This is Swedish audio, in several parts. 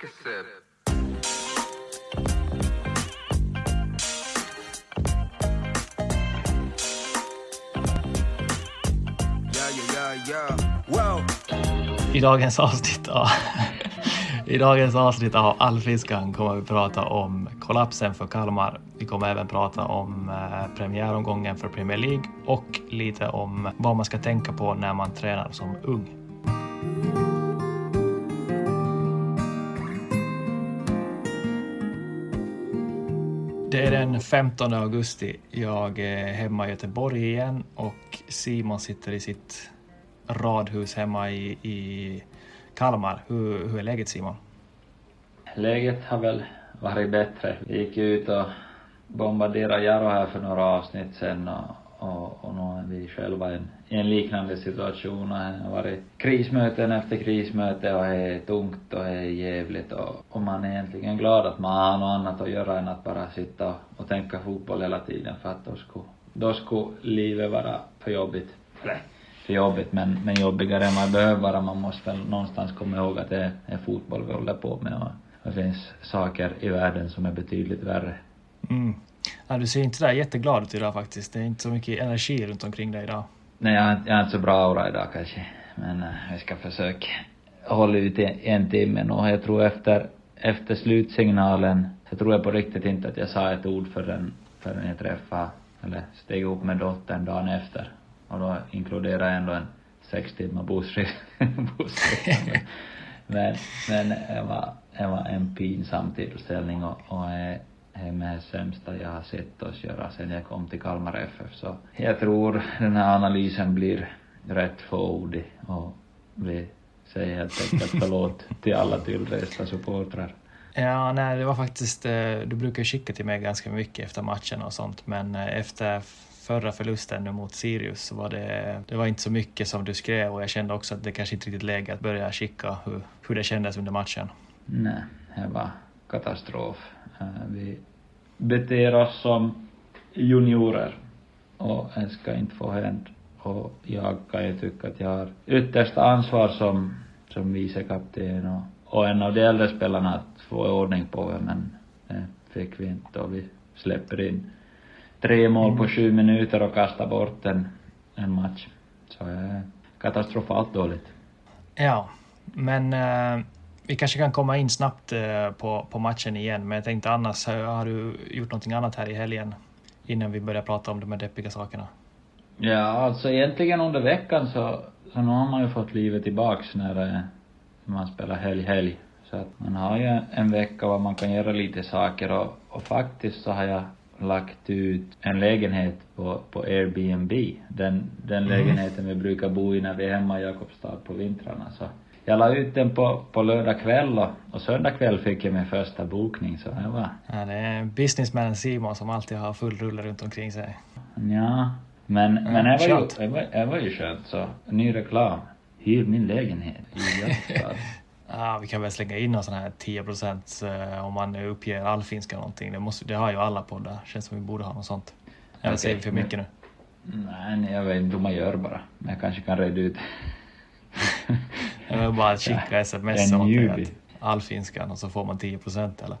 take a sip. Yeah, yeah, yeah, yeah. Wow. I dagens avsnitt av, I dagens avsnitt av Allfiskan kommer vi prata om kollapsen för Kalmar. Vi kommer även prata om eh, premiäromgången för Premier League och lite om vad man ska tänka på när man tränar som ung. Den 15 augusti. Jag är hemma i Göteborg igen och Simon sitter i sitt radhus hemma i, i Kalmar. Hur, hur är läget Simon? Läget har väl varit bättre. Vi gick ut och bombarderade Jaro här för några avsnitt sen och, och, och nu är vi själva i en, i en liknande situation och det har varit krismöten efter krismöte och det är tungt och det är jävligt och, och man är egentligen glad att man har något annat att göra än att bara sitta och, och tänka fotboll hela tiden för att då skulle, då skulle livet vara för jobbigt. Nej, för jobbigt men, men jobbigare än man behöver vara. Man måste väl någonstans komma ihåg att det är fotboll vi håller på med och det finns saker i världen som är betydligt värre. Mm. Ja, du ser inte där jätteglad ut idag faktiskt. Det är inte så mycket energi runt omkring dig idag. Nej, jag har, inte- jag har inte så bra aura idag kanske. Men uh, vi ska försöka hålla ut i en timme nu. Jag tror efter, efter slutsignalen så tror jag på riktigt inte att jag sa ett ord förrän, förrän jag träffade, eller steg upp med dottern dagen efter. Och då inkluderar jag ändå en sex timmar bussresa. men, men det var, det var en pinsam tillställning och, och är med det sämsta jag har sett oss göra sen jag kom till Kalmar FF. Så jag tror den här analysen blir rätt fåordig och vi säger helt enkelt förlåt till alla tillresta supportrar. Ja, nej, det var faktiskt... eh, Du brukar ju skicka till mig ganska mycket efter matchen och sånt, men eh, efter förra förlusten nu mot Sirius så var det, det var inte så mycket som du skrev och jag kände också att det kanske inte riktigt läge att börja skicka hur, hur det kändes under matchen. Nej, det var katastrof. Eh, Vi beter oss som juniorer och det ska inte få hända. Och jag kan ju tycka att jag har yttersta ansvar som, som vicekapten och, och en av de äldre spelarna att få ordning på det, men det fick vi inte och vi släpper in tre mål på sju minuter och kastar bort en, en match. Så det är katastrofalt dåligt. Ja, men eh, vi kanske kan komma in snabbt eh, på, på matchen igen, men jag tänkte annars, eh, har du gjort någonting annat här i helgen innan vi börjar prata om de här deppiga sakerna? Ja, alltså egentligen under veckan så, så nu har man ju fått livet tillbaks när det, man spelar helg-helg. Så att man har ju en vecka var man kan göra lite saker och, och faktiskt så har jag lagt ut en lägenhet på, på Airbnb. Den, den lägenheten vi brukar bo i när vi är hemma i Jakobstad på vintrarna. Så jag la ut den på, på lördag kväll och, och söndag kväll fick jag min första bokning så det var, Ja, det är businessmannen Simon som alltid har full rulle runt omkring sig. Ja, men, men det var, ju, det, var, det var ju skönt så. Ny reklam. Hyr min lägenhet i. Ja, vi kan väl slänga in någon sån här 10 procent eh, om man uppger allfinska någonting. Det, måste, det har ju alla poddar. Känns som vi borde ha något sånt. Eller Okej, säger vi för mycket nu? Nej, nej, jag vet inte hur man gör bara. Men jag kanske kan reda ut. Jag bara skicka sms åt dig allfinskan och så får man 10 procent eller?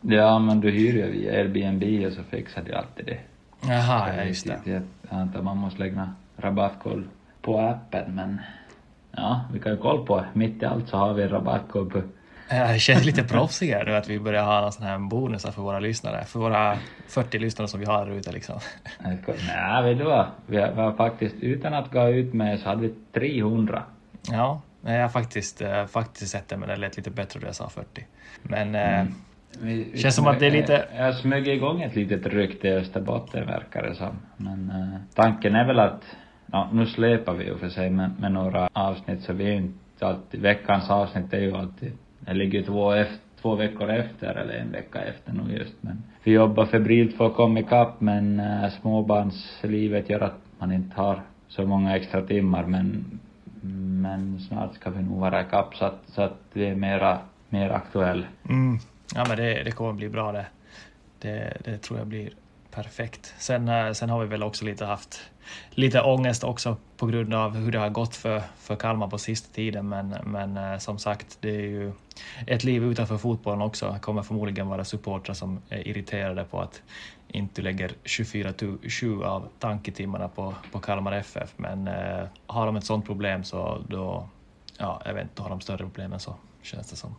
Ja, men du hyr ju via Airbnb och så fixar de alltid det. Jaha, ja just det. Jag antar man måste lägga rabattkod på appen, men ja, vi kan ju kolla på. Mitt i allt så har vi en rabattkod på Ja, Det känns lite proffsigare nu att vi börjar ha någon sån här bonusar för våra lyssnare. För våra 40 lyssnare som vi har där ute liksom. Nej, vet du vad? Vi har, vi har faktiskt, utan att gå ut med så hade vi 300. Ja, men jag har faktiskt, eh, faktiskt sett det men det lät lite bättre då jag sa 40. Men eh, Vi, vi Känns som att det är lite- Jag, jag smög igång ett litet rykte i Österbotten verkar det som. Men eh, tanken är väl att, ja, nu släpar vi ju för sig med, med några avsnitt så vi är ju inte alltid, veckans avsnitt är ju alltid, det ligger ju två, efter, två veckor efter eller en vecka efter nu just men vi jobbar febrilt för att komma ikapp men äh, småbarnslivet gör att man inte har så många extra timmar men men snart ska vi nog vara ikapp så att, så att vi är mera, mer aktuell. mm, ja, men det, det kommer bli bra det. det. Det tror jag blir perfekt. Sen, eh, sen har vi väl också lite haft lite ångest också på grund av hur det har gått för, för Kalmar på sista tiden. Men, men eh, som sagt, det är ju ett liv utanför fotbollen också. Det kommer förmodligen vara supportrar som är irriterade på att inte lägger 24-7 av tanketimmarna på, på Kalmar FF. Men eh, har de ett sådant problem så då, ja, jag vet inte, har de större problem än så, känns det som.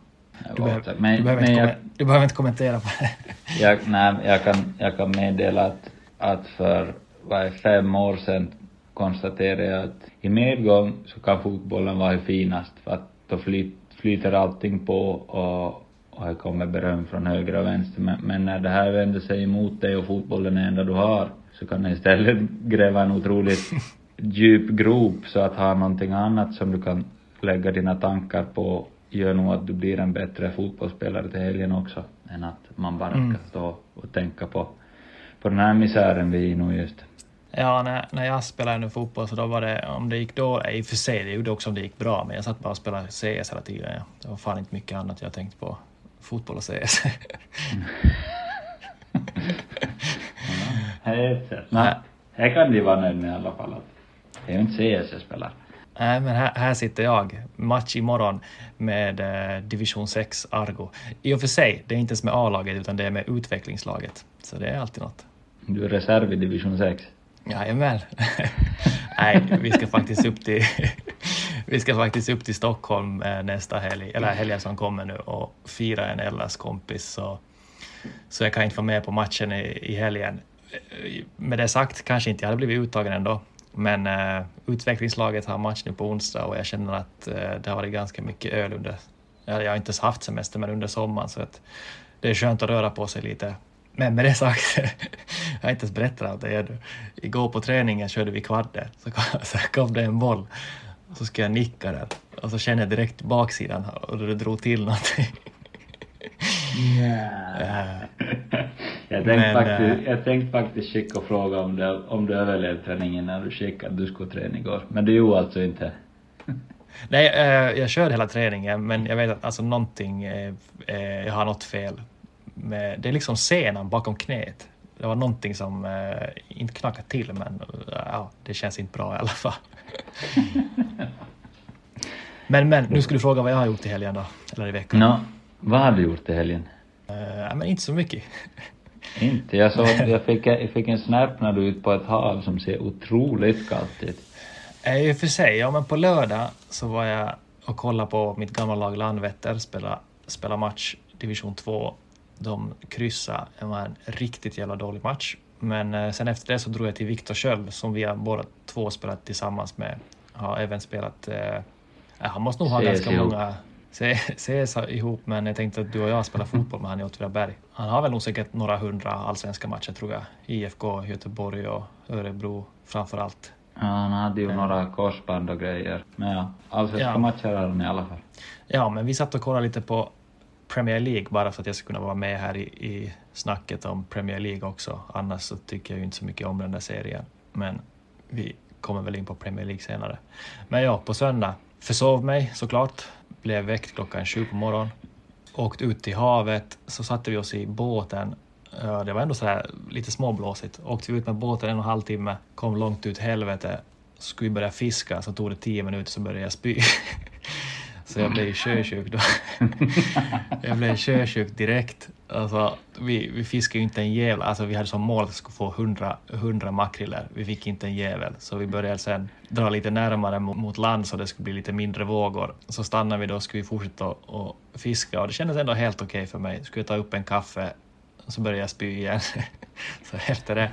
Du, behöver, men, du, behöver, inte jag, du behöver inte kommentera på det. Jag, nej, jag, kan, jag kan meddela att, att för vad fem år sedan konstaterade jag att i medgång så kan fotbollen vara finast för att då flyt, flyter allting på och, och det kommer beröm från höger och vänster. Men, men när det här vänder sig emot dig och fotbollen är det enda du har så kan det istället gräva en otroligt djup grop så att ha någonting annat som du kan lägga dina tankar på gör nog att du blir en bättre fotbollsspelare till helgen också än att man bara mm. ska stå och tänka på, på den här misären vi är i nu just. Ja, när, när jag spelade nu fotboll så då var det, om det gick då, i och för sig, det gjorde också om det gick bra, men jag satt bara och spelade CS hela tiden. Ja. Det var fan inte mycket annat jag tänkte på. Fotboll och CS. Nej, här kan de vara nöjd med i alla fall. Det är inte CS jag spelar. Nej, men här, här sitter jag. Match imorgon med eh, division 6 Argo. I och för sig, det är inte ens med A-laget utan det är med utvecklingslaget. Så det är alltid något. Du är reserv i division 6? Jajamän. Nej, vi ska faktiskt upp till vi ska faktiskt upp till Stockholm eh, nästa helg, eller helgen som kommer nu och fira en LS-kompis så, så jag kan inte vara med på matchen i, i helgen. Med det sagt kanske inte jag hade blivit uttagen ändå, men uh, utvecklingslaget har match nu på onsdag och jag känner att uh, det har varit ganska mycket öl under, jag har inte haft semester, men under sommaren så att det är skönt att röra på sig lite men med det sagt, jag har inte ens berättat allt det ännu. Igår på träningen körde vi kvadde, så kom, så kom det en boll. Så ska jag nicka den och så känner jag direkt baksidan och det drog till någonting. Yeah. jag, tänkte faktiskt, jag tänkte faktiskt skicka och fråga om du, om du överlevde träningen när du skickade du skulle träna igår. Men det gjorde alltså inte? Nej, eh, jag körde hela träningen men jag vet att alltså någonting, jag har något fel med, det är liksom senan bakom knät. Det var någonting som eh, inte knackade till men ja, det känns inte bra i alla fall. men, men nu ska du fråga vad jag har gjort i helgen då, eller i veckan. No, vad har du gjort i helgen? Uh, men inte så mycket. inte? Jag såg jag fick, jag fick en snap när du är ute på ett hav som ser otroligt kallt ut. Eh, I och för sig, ja men på lördag så var jag och kollade på mitt gamla lag Landvetter spela, spela match division 2 de kryssade. Det var en riktigt jävla dålig match. Men eh, sen efter det så drog jag till Viktor Sköld som vi har båda två spelat tillsammans med. Har även spelat, eh, han måste nog ha ganska ihop. många CS ihop, men jag tänkte att du och jag spelar fotboll med han i Åtvidaberg. Han har väl nog säkert några hundra allsvenska matcher tror jag. IFK, Göteborg och Örebro framför allt. Ja, han hade ju mm. några korsband och grejer. Men ja, allsvenska ja. matcher har han i alla fall. Ja, men vi satt och kollade lite på Premier League bara för att jag ska kunna vara med här i, i snacket om Premier League också. Annars så tycker jag ju inte så mycket om den där serien. Men vi kommer väl in på Premier League senare. Men ja, på söndag försov mig såklart. Blev väckt klockan sju på morgonen. Åkte ut till havet, så satte vi oss i båten. Det var ändå så här lite småblåsigt. Åkte vi ut med båten en och en halv timme, kom långt ut helvete. Skulle vi börja fiska så tog det tio minuter så började jag spy. Så jag blev sjösjuk då. jag blev sjösjuk direkt. Alltså, vi, vi fiskade ju inte en jävel. Alltså, vi hade som mål att vi skulle få 100, 100 makriller. Vi fick inte en jävel. Så vi började sen dra lite närmare mot, land så det skulle bli lite mindre vågor. Så stannade vi då och skulle fortsätta och fiska och det kändes ändå helt okej okay för mig. Skulle ta upp en kaffe så började jag spy igen. så efter det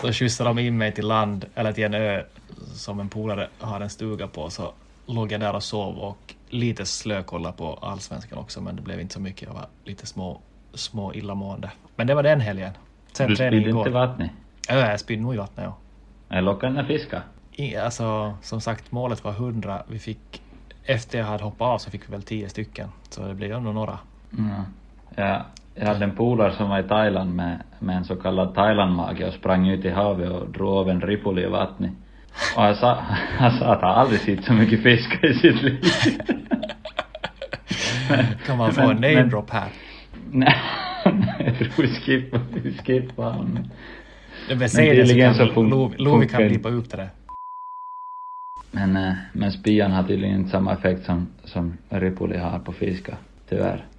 så skjutsade de in mig till land, eller till en ö som en polare har en stuga på. Så låg jag där och sov och lite slökolla på allsvenskan också, men det blev inte så mycket. Jag var lite små, små illamående. Men det var den helgen. Sen du spydde inte vattnet? Ja, jag spydde nog i vattnet, ja. Är lockande fiska? I, alltså, som sagt, målet var 100. Vi fick, efter jag hade hoppat av så fick vi väl 10 stycken, så det blev ändå några. Mm. Ja, jag hade en polare som var i Thailand med, med en så kallad Thailandmage och sprang ut i havet och drog av en ripuli i vattnet. Och han sa, han sa att han aldrig sett så mycket fisk i sitt liv. kan man få en name drop här? Nej, jag tror vi skippar, vi skippar. Det vill säga det så tydligen kan så fun- Lo- Lovi kan blipa upp det där. Men, eh, men spyan har tydligen inte samma effekt som, som Ripuli har på fiskar, tyvärr.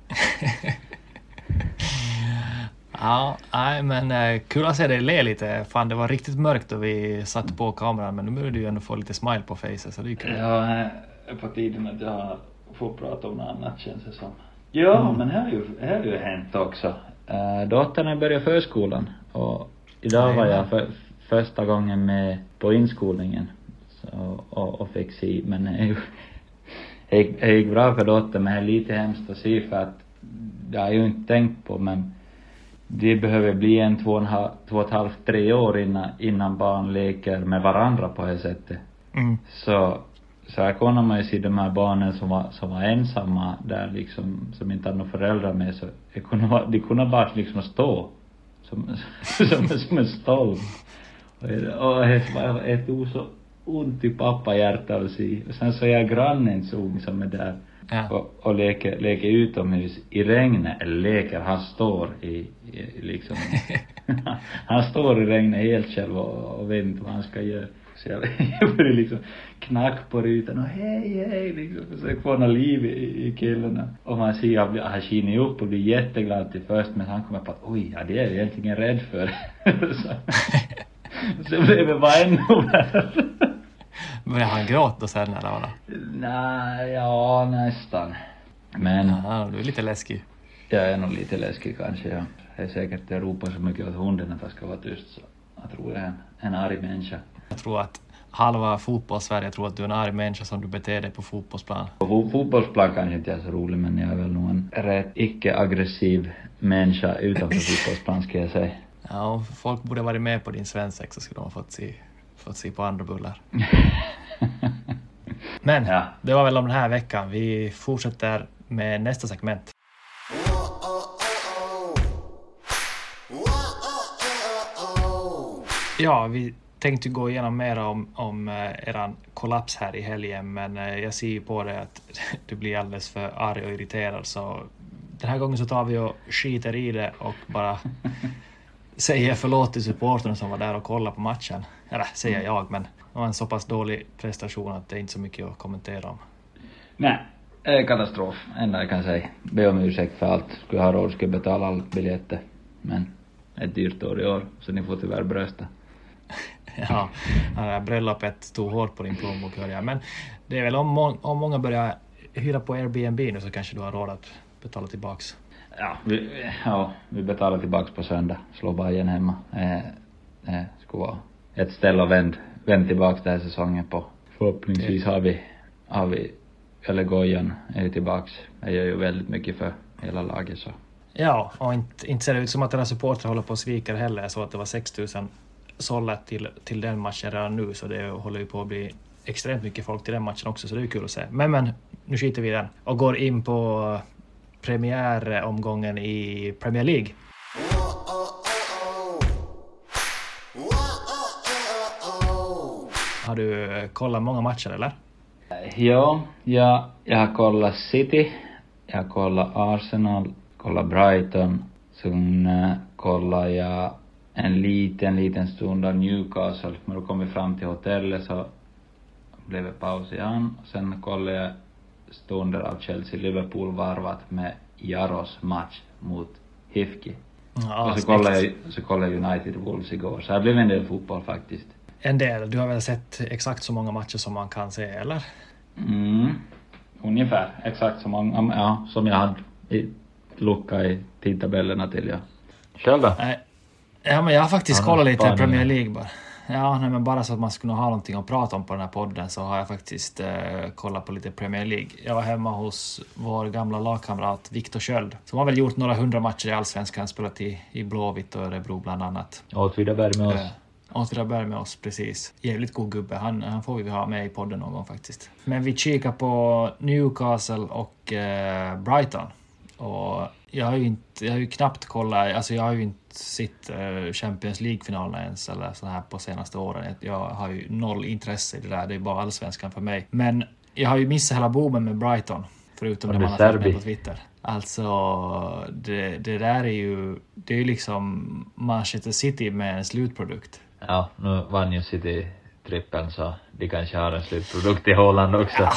Ja, nej men eh, kul att se dig le lite. Fan det var riktigt mörkt då vi satte på kameran men nu börjar du ju ändå få lite smile på facet så det är kul. Ja, på tiden att jag får prata om något annat känns det som. Ja, men här har ju, här har ju hänt också. Uh, dottern har börjat förskolan och idag var jag för, första gången med på inskolningen så, och, och fick se, men det gick, gick bra för dottern men det är lite hemskt att se för att det har jag ju inte tänkt på men det behöver bli en två och, en halv, två och ett halvt, tre år innan, innan barn leker med varandra på det sättet. Mm. Så, så här kunde man ju se de här barnen som var, som var ensamma där liksom, som inte hade några föräldrar med så det kunde de kunde bara liksom stå. Som, som, som en stolp. Och, och det var ett så ont i pappahjärtat att se. Och sen så är jag grannens ung som är där Ja. och, och leker, leker utomhus i regnet, eller leker, han står i, i liksom, han står i regnet helt själv och, och vet inte vad han ska göra. Så jag, jag började liksom knacka på rutan och hej, hej, liksom försöka få något liv i, i killarna. Och man ser att han skiner upp och blir jätteglad till först men han kommer på att oj, ja det är jag egentligen rädd för. så, så blev det bara ännu värre. Började han gråta sen eller vadå? Nej, ja nästan. Men Ja, du är lite läskig. jag är nog lite läskig kanske, ja. Det är säkert, jag ropar så mycket åt hunden att han ska vara tyst så jag tror jag är en, en arg människa. Jag tror att halva fotbollssverige tror att du är en arg människa som du beter dig på fotbollsplan. På fo- fotbollsplan kanske inte jag är så rolig men jag är väl nog en rätt icke-aggressiv människa utanför fotbollsplan ska jag säga. Ja, folk borde varit med på din svensexa så skulle de ha fått se, fått se på andra bullar. Men Ja. det var väl om den här veckan. Vi fortsätter med nästa segment. Ja, vi tänkte gå igenom mer om, om eh, eran kollaps här i helgen, men eh, jag ser ju på det att du blir alldeles för arg och irriterad, så den här gången så tar vi och skiter i det och bara säger förlåt till supporterna som var där och kollade på matchen. Eller säger jag, men det var en så pass dålig prestation att det är inte så mycket att kommentera om. Nej, katastrof, enda jag kan säga. Be om ursäkt för allt. Skulle ha råd skulle betala alla biljetter. Men ett dyrt år i år, så ni får tyvärr brösta. Ja, det här bröllopet tog hårt på din plånbok hör jag. Men det är väl om, må- om många börjar hyra på Airbnb nu så kanske du har råd att betala tillbaks. Ja, vi, ja, vi betalar tillbaks på söndag. Slår Bayern hemma. Eh, eh, skulle vara ett ställe att vänd, vänd tillbaks den här säsongen på. Förhoppningsvis har vi, har vi, eller Gojan är ju tillbaks. Det gör ju väldigt mycket för hela laget så. Ja, och inte, inte ser det ut som att era supportrar håller på att svika heller. Jag såg att det var 6000 sållat till, till den matchen redan nu, så det håller ju på att bli extremt mycket folk till den matchen också, så det är ju kul att se. Men men, nu skiter vi i den och går in på premiäromgången i Premier League. Har du kollat många matcher eller? Ja, jag, jag har kollat City, jag har kollat Arsenal, kollat Brighton, sen eh, kollar kollade jag en liten, liten stund av Newcastle, men då kom vi fram till hotellet så blev det paus igen. Sen kollade jag stunder av Chelsea-Liverpool varvat med Jaros match mot Hifki. Ja, och så kollade, jag, så kollade jag United Wolves igår, så det blev en del fotboll faktiskt. En del. Du har väl sett exakt så många matcher som man kan se, eller? Mm. Ungefär, exakt som, man, ja, som jag hade i, lucka i tidtabellerna till ja. Själv då? Nej. Ja, men jag har faktiskt Ja, kollat lite. Premier League bara. Ja, nej, men bara så att man skulle ha någonting att prata om på den här podden så har jag faktiskt eh, kollat på lite Premier League. Jag var hemma hos vår gamla lagkamrat Viktor Sköld som har väl gjort några hundra matcher i Allsvenskan, spelat i, i Blåvitt och Örebro bland annat. Åtvidaberg med Eh, Åtvidaberg med oss, precis. Jävligt god gubbe. Han, han får vi ha med i podden någon gång faktiskt. Men vi kikar på Newcastle och eh, Brighton. Och jag har ju inte, jag har ju knappt kollat, alltså jag har ju inte sett eh, Champions League-finalerna ens eller så här på senaste åren. Jag har ju noll intresse i det där, det är bara allsvenskan för mig. Men jag har ju missat hela boomen med Brighton. Förutom det man har med på Twitter. Alltså, det, det där är ju... Det är ju liksom Manchester City med en slutprodukt. Ja, nu vann ju City trippeln så de kanske har en slutprodukt i Holland också.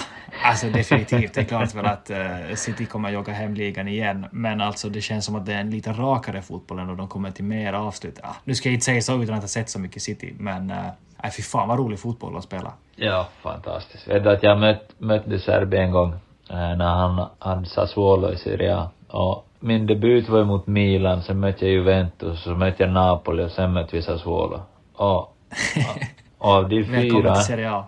Alltså definitivt. Det är klart väl att eh, City kommer jogga hem ligan igen. Men alltså det känns som att det är en lite rakare fotboll och de kommer till mer avslut. Ja, nu ska jag inte säga så utan att ha sett så mycket City, men uh, fy fan vad rolig fotboll att spela. Ja, fantastiskt. Vet du att jag mött, mötte Serbi en gång eh, när han hade Sassuolo i Serie. Och min debut var mot Milan, sen mötte jag Juventus, så mötte jag Napoli och sen mötte vi Sassuolo. Och, och av de fyra, Serie A.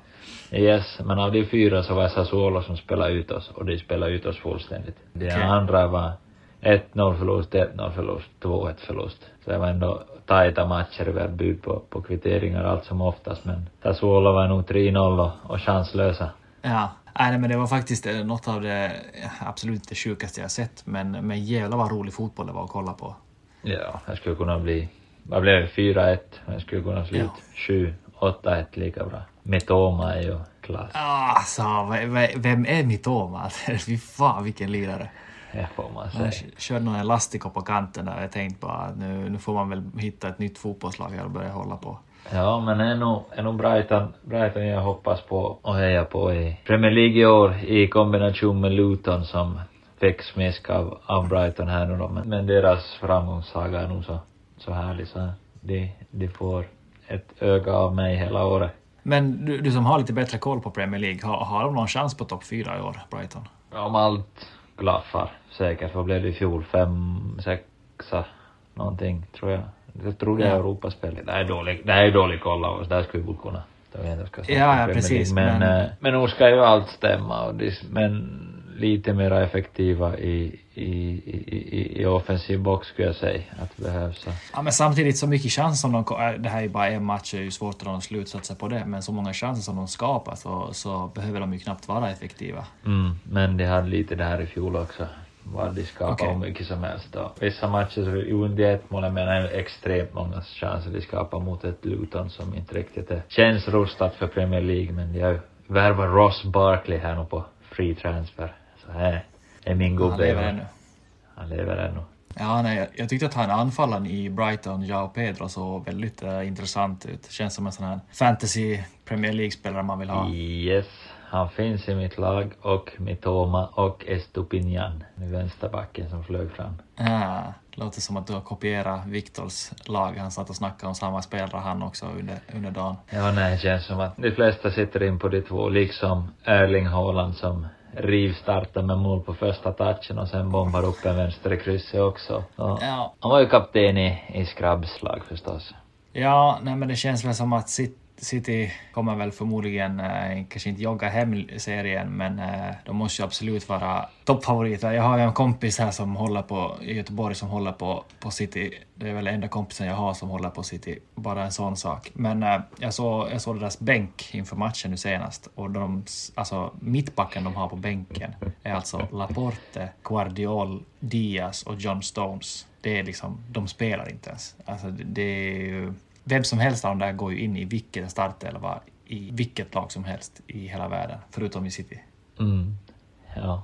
yes, men av de fyra så var Sassuolo som spelade ut oss och de spelade ut oss fullständigt. De Okej. andra var 1-0 förlust, 1-0 förlust, 2-1 förlust. Så det var ändå tajta matcher, vi hade bud på, på kvitteringar allt som oftast, men Sassuolo var nog 3-0 och, och chanslösa. Ja, nej, men det var faktiskt eh, något av det absolut inte sjukaste jag sett. Men, men jävlar vad rolig fotboll det var att kolla på. Ja, det skulle kunna bli, vad blev det, 4-1, men det skulle kunna sluta 7, 8-1 lika bra. Mitoma är ju klass. Alltså, ve- ve- vem är Mitoma? Fy fan vilken lirare. Det får man säga. körde någon elastico på kanten där. Jag tänkte bara att nu, nu får man väl hitta ett nytt fotbollslag här och börja hålla på. Ja, men är nog, är nog Brighton, Brighton jag hoppas på och hejar på i Premier League i år i kombination med Luton som fick smisk av, av Brighton här nu då. Men, men deras framgångssaga är nog så, så härlig så de, de får ett öga av mig hela året. Men du, du som har lite bättre koll på Premier League, har, har de någon chans på topp fyra i år, Brighton? Om allt klaffar säkert, vad blev det i fjol? Fem, sexa, någonting tror jag. Jag tror det är Ja. Europaspel. Det är dålig, det är dålig koll av oss, där skulle vi kunna. Ja, ja, precis. Men, men- men, men nog ska ju allt stämma och det, men lite mer effektiva i, i, i, i, offensiv box skulle jag säga att det behövs. Ja, men samtidigt så mycket chanser som de... Det här är ju bara en match, det är ju svårt att dra slutsatser på det, men så många chanser som de skapar så, så behöver de ju knappt vara effektiva. Mm, men de hade lite det här i fjol också. Vad de skapar Okej. hur mycket som helst. Och vissa matcher så är ett mål, men extremt många chanser de skapar mot ett Luton som inte riktigt är, känns rustat för Premier League, men de har ju värvat Ross Barkley här nu på free transfer. Så här är min gubbe. Han lever ännu. Han lever ännu. Ja, nej, jag- tyckte att han anfallaren i Brighton, Joao Pedro, såg väldigt eh, intressant ut. Känns som en sån här fantasy Premier League-spelare man vill ha. Yes, han finns i mitt lag och Mitoma och Estupinian, vänsterbacken som flög fram. Ja, låter som att du har kopierat Viktors lag. Han satt och snackade om samma spelare han också under, under dagen. Ja, nej, det känns som att de flesta sitter in på de två, liksom Erling Haaland som rivstartar med mål på första touchen och sen bombar upp en vänster i krysset också. Och Ja, han var ju kapten i, i Scrubs lag förstås. Ja, nej, men det känns väl som att Cit- City kommer väl förmodligen eh, kanske inte jogga hem serien, men eh, de måste ju absolut vara toppfavoriter. Jag har ju en kompis här som håller på, i Göteborg som håller på, på City. Det är väl enda kompisen jag har som håller på City. Bara en sån sak. Men eh, jag, såg, jag såg deras bänk inför matchen nu senast och de, alltså mittbacken de har på bänken är alltså Laporte, Guardiol, Diaz och John Stones. Det är liksom, de spelar inte ens. Alltså det, det är ju, vem som helst av dem där går ju in i vilken startelva i vilket lag som helst i hela världen, förutom i City. Mm. Ja,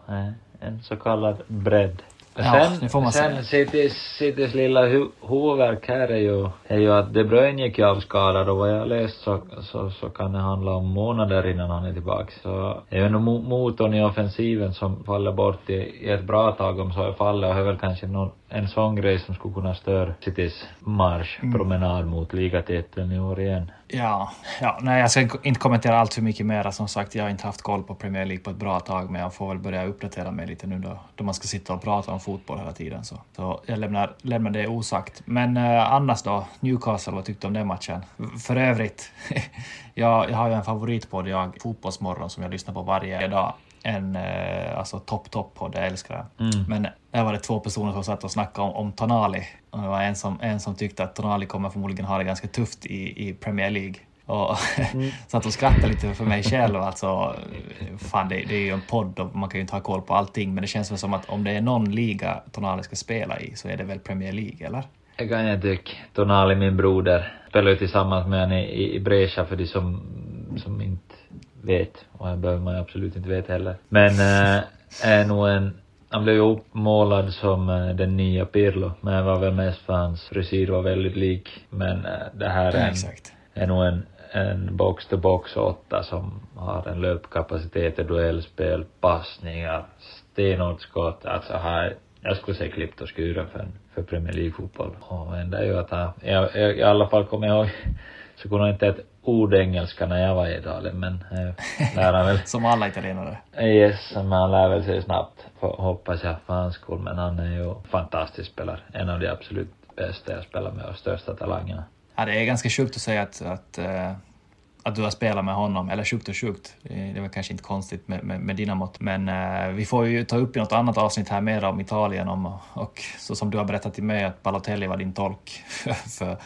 en så kallad bredd. Ja, det får man sen säga. Citys, Citys lilla hu huvudvärk här är ju, är ju att De Bruyne gick ju avskadad och vad jag läst så, så, så kan det handla om månader innan han är tillbaka. Så är ju motorn i offensiven som faller bort i, i ett bra tag om så är fallet och är väl kanske någon, en sån grej som skulle kunna störa Citys marsch, Mm. promenad mot ligatiteln i år igen. Ja, ja, nej, jag ska inte kommentera allt för mycket mer. Som sagt, jag har inte haft koll på Premier League på ett bra tag, men jag får väl börja uppdatera mig lite nu då, då man ska sitta och prata om fotboll hela tiden. Så, så jag lämnar, lämnar det osagt. Men eh, annars då, Newcastle, vad tyckte du om den matchen? För övrigt, jag, jag har ju en favoritpodd, jag, Fotbollsmorgon, som jag lyssnar på varje dag. En eh, alltså topp, topp podd, jag älskar den. Mm. Men där var det två personer som satt och snackade om, om Tonali. Och det var en som, en som tyckte att Tonali kommer förmodligen ha det ganska tufft i, i Premier League. Och satt och skrattade lite för mig själv. Alltså, fan, det, det är ju en podd och man kan ju inte ha koll på allting. Men det känns väl som att om det är någon liga Tonali ska spela i så är det väl Premier League, eller? Det kan jag tycka. Tonali, min broder, spelar ju tillsammans med henne i, i Brescia för de som, vet. Och det behöver man absolut inte veta heller. Men, eh, är nog en, han blev ju uppmålad som eh, den nya Pirlo, men det var väl mest för hans frisyr var väldigt lik. Men eh, det här är, en, Exakt. är nog en, en box-to-box åtta som har en löpkapacitet, duellspel, passningar, stenhårt skott. Alltså här, jag skulle säga klippt och skuren för, för Premier League-fotboll. Och enda är ju att han, jag, jag, i alla fall kommer jag ihåg, så kunde han inte ett ord engelska när jag var i Italien, men eh, lär han väl. Som alla italienare. Yes, men han lär väl sig snabbt, hoppas jag för hans skull. Men han är ju fantastisk spelare. En av de absolut bästa jag spelar med och största talangerna. Ja, det är ganska sjukt att säga att, att, eh, att du har spelat med honom, eller sjukt och sjukt. Eh, det är väl kanske inte konstigt med, med, med dina mått. Men eh, vi får ju ta upp i något annat avsnitt här mer om Italien om, och så som du har berättat till mig att Balotelli var din tolk för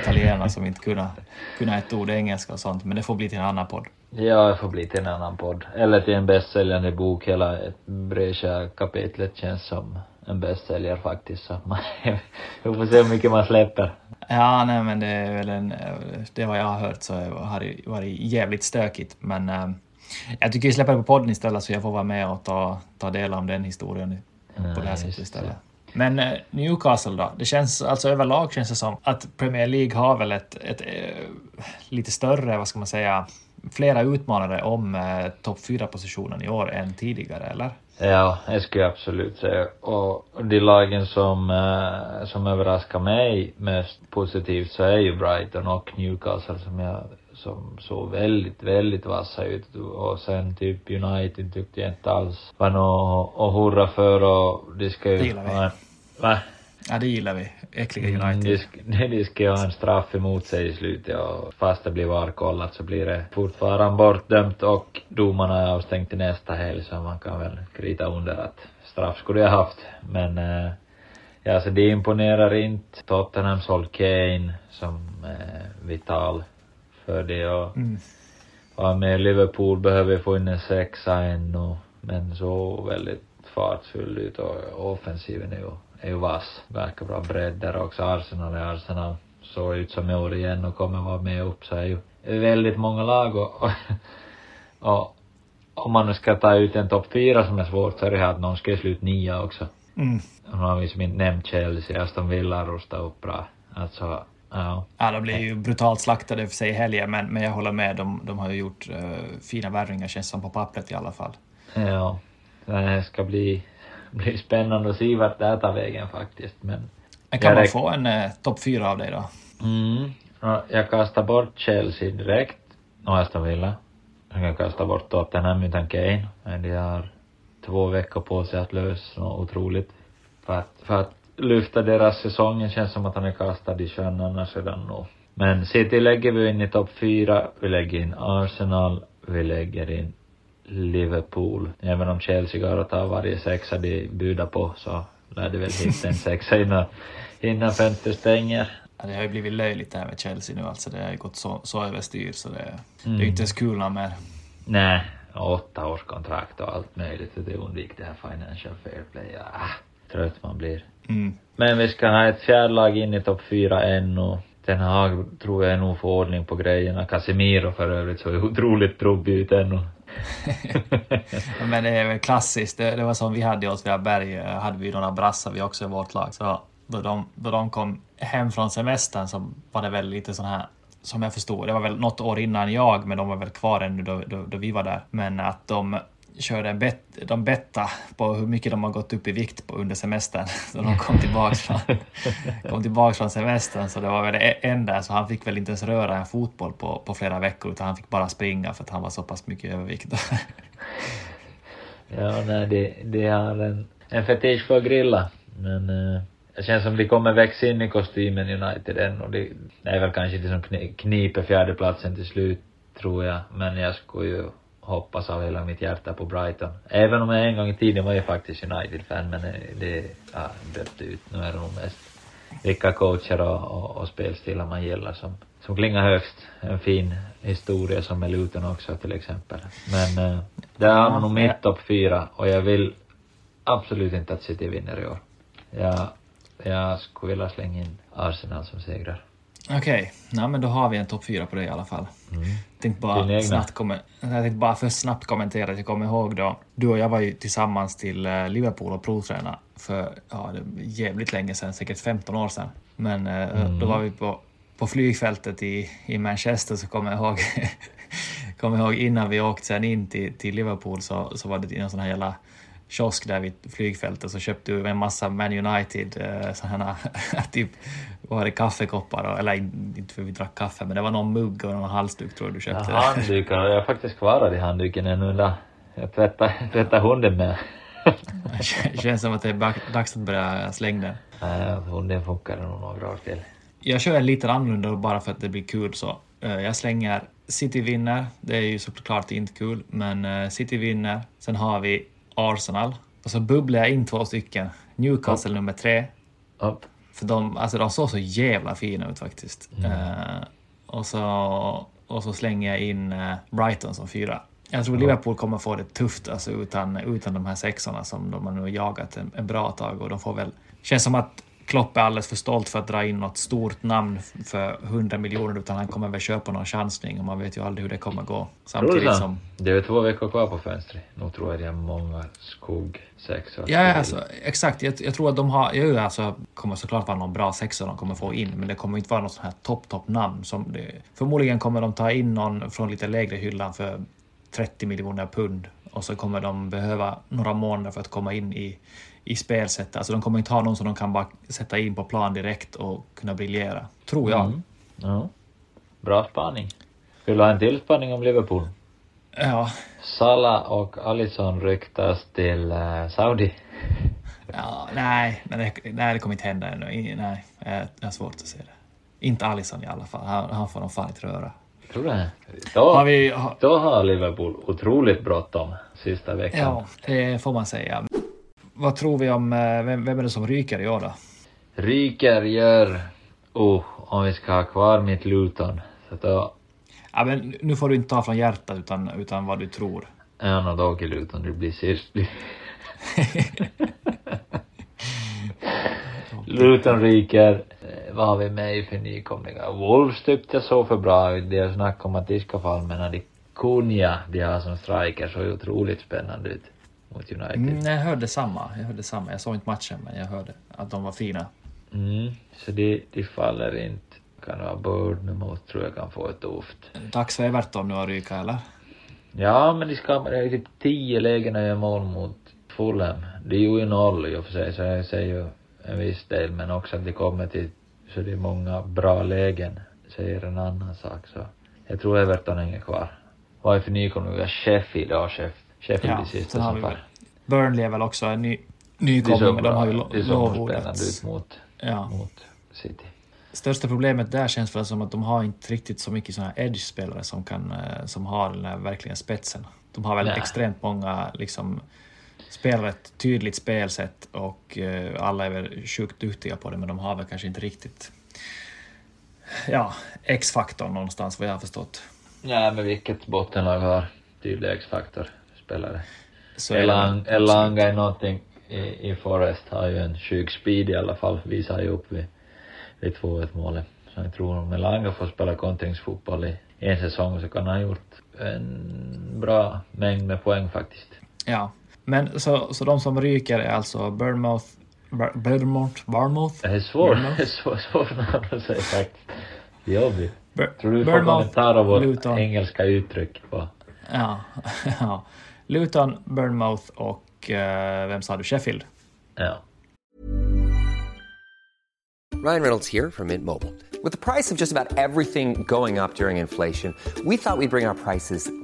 italienarna som inte kunde, kunde ett ord engelska och sånt. Men det får bli till en annan podd. Ja, det får bli till en annan podd. Eller till en bästsäljande bok. Hela Brescia-kapitlet känns som en bästsäljare faktiskt. Så man, vi får se hur mycket man släpper. Ja, nej men det är väl en, det vad jag har hört så har det varit jävligt stökigt. Men eh, jag tycker vi släpper det på podden istället så jag får vara med och ta, ta del av den historien på det här sättet istället. Men eh, Newcastle då? Det känns, alltså överlag känns det som att Premier League har väl ett, ett eh, lite större, vad ska man säga, flera utmanare om eh, topp 4-positionen i år än tidigare, eller? Ja, det skulle jag absolut säga. Och de lagen som, eh, som överraskar mig mest positivt så är ju Brighton och Newcastle som jag, som såg väldigt, väldigt vassa ut. Och sen typ United tyckte jag inte alls var något att hurra för och de ska ju... Det gillar vi. Va? Ja, det gillar vi. Äckliga Mm, United. De, sk- de ska ha en straff emot sig i slutet och fast det blir varkollat så blir det fortfarande bortdömt och domarna är avstängt till nästa helg så man kan väl krita under att straff skulle jag haft. Men eh, ja, så det imponerar inte. Tottenham såld Kane som eh, vital för det och Mm. Ja, med Liverpool behöver vi få in en sexa ännu, men så väldigt fartfull ut och offensiven är ju, är ju vass. Verkar bra bredd där också. Arsenal är Arsenal. Såg ut som i år igen och kommer vara med upp så är ju väldigt många lag och, och, och om man nu ska ta ut en topp fyra som är svårt så är det här att någon ska sluta nia också. Mm. Nu har vi som inte nämnt Chelsea, Aston Villa rustar upp bra. Alltså, ja. Ja, de blir ju brutalt slaktade för sig i helgen, men, men jag håller med. De, de har ju gjort eh, fina värvningar, känns som på pappret i alla fall. Ja, det ska bli, bli spännande att se vart det här tar vägen faktiskt. Men, Men kan man få en eh, topp fyra av dig då? mm, ja, jag kastar bort Chelsea direkt. Och Aston Villa. Jag kan kasta bort Tottenham utan Kane. Men de har två veckor på sig att lösa något otroligt. För att, för att lyfta deras säsong. Det känns som att han är kastad i sjön annars redan nu. Men City lägger vi in i topp fyra. Vi lägger in Arsenal. Vi lägger in Liverpool. Även om Chelsea går och tar varje sexa de budar på så lär de väl hitta en sexa innan, innan fönstret stänger. Ja, det har ju blivit löjligt det här med Chelsea nu alltså. Det har ju gått så, så överstyr så det, det är Mm. inte ens kul mer. Nej, åtta års kontrakt och allt möjligt. Det undvik det här financial fair play. Ja, trött man blir. Mm. Men vi ska ha ett fjärde lag in i topp fyra ännu. Den här tror jag nog får ordning på grejerna. Casemiro för övrigt så är otroligt trubbig ut ännu. Men det är väl klassiskt. Det, det var som vi hade i Åtvidaberg, eh, hade vi några brassar vi också i vårt lag. Så då de, då de kom hem från semestern så var det väl lite sån här som jag förstod, det var väl något år innan jag, men de var väl kvar ännu då, då, då vi var där. Men att de körde en bet, de betta på hur mycket de har gått upp i vikt på under semestern. Så de kom tillbaks från, kom tillbaks från semestern, så det var väl det enda. Så han fick väl inte ens röra en fotboll på, på flera veckor, utan han fick bara springa för att han var så pass mycket övervikt. Ja, nej, det, det har en, en fetisch för att grilla. Men eh, det känns som de kommer växa in i kostymen United än och det, det är väl kanske det som kni- kniper fjärdeplatsen till slut, tror jag. Men jag skulle ju hoppas av hela mitt hjärta på Brighton. Även om jag en gång i tiden var ju faktiskt United-fan, men det, det ja, dött ut. Nu är det nog mest vilka coacher och, och, och spelstilar man gillar som, som klingar högst. En fin historia som är Luton också till exempel. Men eh, där har man nog mitt topp fyra och jag vill absolut inte att City vinner i år. Jag, jag skulle vilja slänga in Arsenal som segrar. Okej, okay. men då har vi en topp fyra på det i alla fall. Mm. Tänkte bara snabbt kom jag tänkte bara för snabbt kommentera att jag kommer ihåg då. Du och jag var ju tillsammans till eh, Liverpool och provtränade för ja, jävligt länge sedan, säkert 15 år sedan. Men eh, mm. då var vi på, på flygfältet i, i Manchester så kommer jag ihåg kommer ihåg innan vi åkte sen in till, till Liverpool så, så var det en sån här jävla kiosk där vid flygfältet så köpte du en massa Man United eh, sådana typ var det kaffekoppar, eller inte för vi drack kaffe, men det var någon mugg och någon halsduk tror jag du köpte. Ja, handdukar, jag har faktiskt kvar i handduken ännu. Jag tvättar, tvättar hunden med. det känns som att det är dags att börja slänga den. Nej, hunden funkar nog några år till. Jag kör en lite annorlunda bara för att det blir kul så. Eh, jag slänger City vinner, det är ju såklart inte kul, men eh, City vinner. Sen har vi Arsenal. Och så bubblar jag in två stycken. Newcastle Upp. nummer tre. Upp. För de, alltså de såg så jävla fina ut faktiskt. Mm. Uh, och, så, och så slänger jag in uh, Brighton som fyra. Jag tror Liverpool kommer få det tufft alltså, utan, utan de här sexorna som de har nu jagat en, en bra tag och de får väl... Känns som att Klopp är alldeles för stolt för att dra in något stort namn för 100 miljoner utan han kommer väl köpa någon chansning och man vet ju aldrig hur det kommer gå. Samtidigt som... Det är två veckor kvar på fönstret. Nu tror jag det är många skog sexor. Ja, alltså, exakt. Jag, jag, tror att de har... Jo, alltså, kommer såklart vara någon bra sexa de kommer få in, men det kommer inte vara något sånt här topp, topp namn. Som det, förmodligen kommer de ta in någon från lite lägre hyllan för 30 miljoner pund och så kommer de behöva några månader för att komma in i i spelsättet. Alltså de kommer inte ha någon som de kan bara sätta in på plan direkt och kunna briljera. Tror jag. Mm. Ja. Bra spaning. Vill du ha en till spaning om Liverpool? Ja. Salah och Alisson ryktas till uh, Saudi. Ja, nej, nej, nej, det kommer inte hända ännu. Nej, jag har svårt att se det. Inte Alisson i alla fall. Han, han får nog fan inte röra. Tror du det? Då, har vi, ha... då har Liverpool otroligt bråttom sista veckan. Ja, det får man säga vad tror vi om, eh, vem, vem är det som ryker i år då? Ryker gör, oh, om vi ska ha kvar mitt Luton, så då... Ja men nu får du inte ta från hjärtat utan, utan vad du tror. No, då åker Luton, det blir sist. Luton ryker. Eh, vad har vi med för nykomlingar? Wolves tyckte jag såg för bra ut. Det är snack om att de ska falla, men Kunja de har som striker så otroligt spännande ut mot United. Mm, jag hörde samma. Jag hörde samma. Jag såg inte matchen, men jag hörde att de var fina. Mm, så de, de faller inte. Kan vara Bournemouth tror jag kan få ett tufft. Dags för Everton nu att ryka, eller? Ja, men de ska, är typ tio lägen att göra mål mot Fulham. De gjorde ju noll i och för sig, så jag säger ju en viss del, men också att de kommer till, så det är många bra lägen, säger en annan sak, så jag tror Everton hänger kvar. Vad är för nykomlingar? Sheffield, ja, Sheffield Sheffield ja, i sista som. Burnley är väl också en ny, nykomling, de har ju lovordats. mot, ja. mot City. Största problemet där känns väl som att de har inte riktigt så mycket sådana edge-spelare som, kan, eh, som har den här verkligen spetsen. De har väl Nej. extremt många liksom, spelar ett tydligt spelsätt och uh, alla är väl sjukt duktiga på det, men de har väl kanske inte riktigt ja, X-faktorn någonstans vad jag har förstått. Nej, men vilket bottenlag har tydlig X-faktor? Spelare. Så Elang, Elanga är någonting i, i Forest har ju en sjuk speed i alla fall, visar ju upp vid, vid 2-1 målet. Så jag tror om Elanga får spela kontringsfotboll i en säsong så kan han ha gjort en bra mängd med poäng faktiskt. Ja, men så, så de som ryker är alltså Bournemouth, Bournemouth, Bournemouth? Det är svårt, det är svårt, svårt att säga faktiskt. Jobbigt. Tror du vi får kommentarer av vårt engelska uttryck på Ja, ja. Luton, Burnmouth och eh, vem sa du? Sheffield? Ja. Ryan Reynolds här från Mint Mobile. Med priset på nästan allt som går upp under inflationen, trodde vi att vi skulle bring våra priser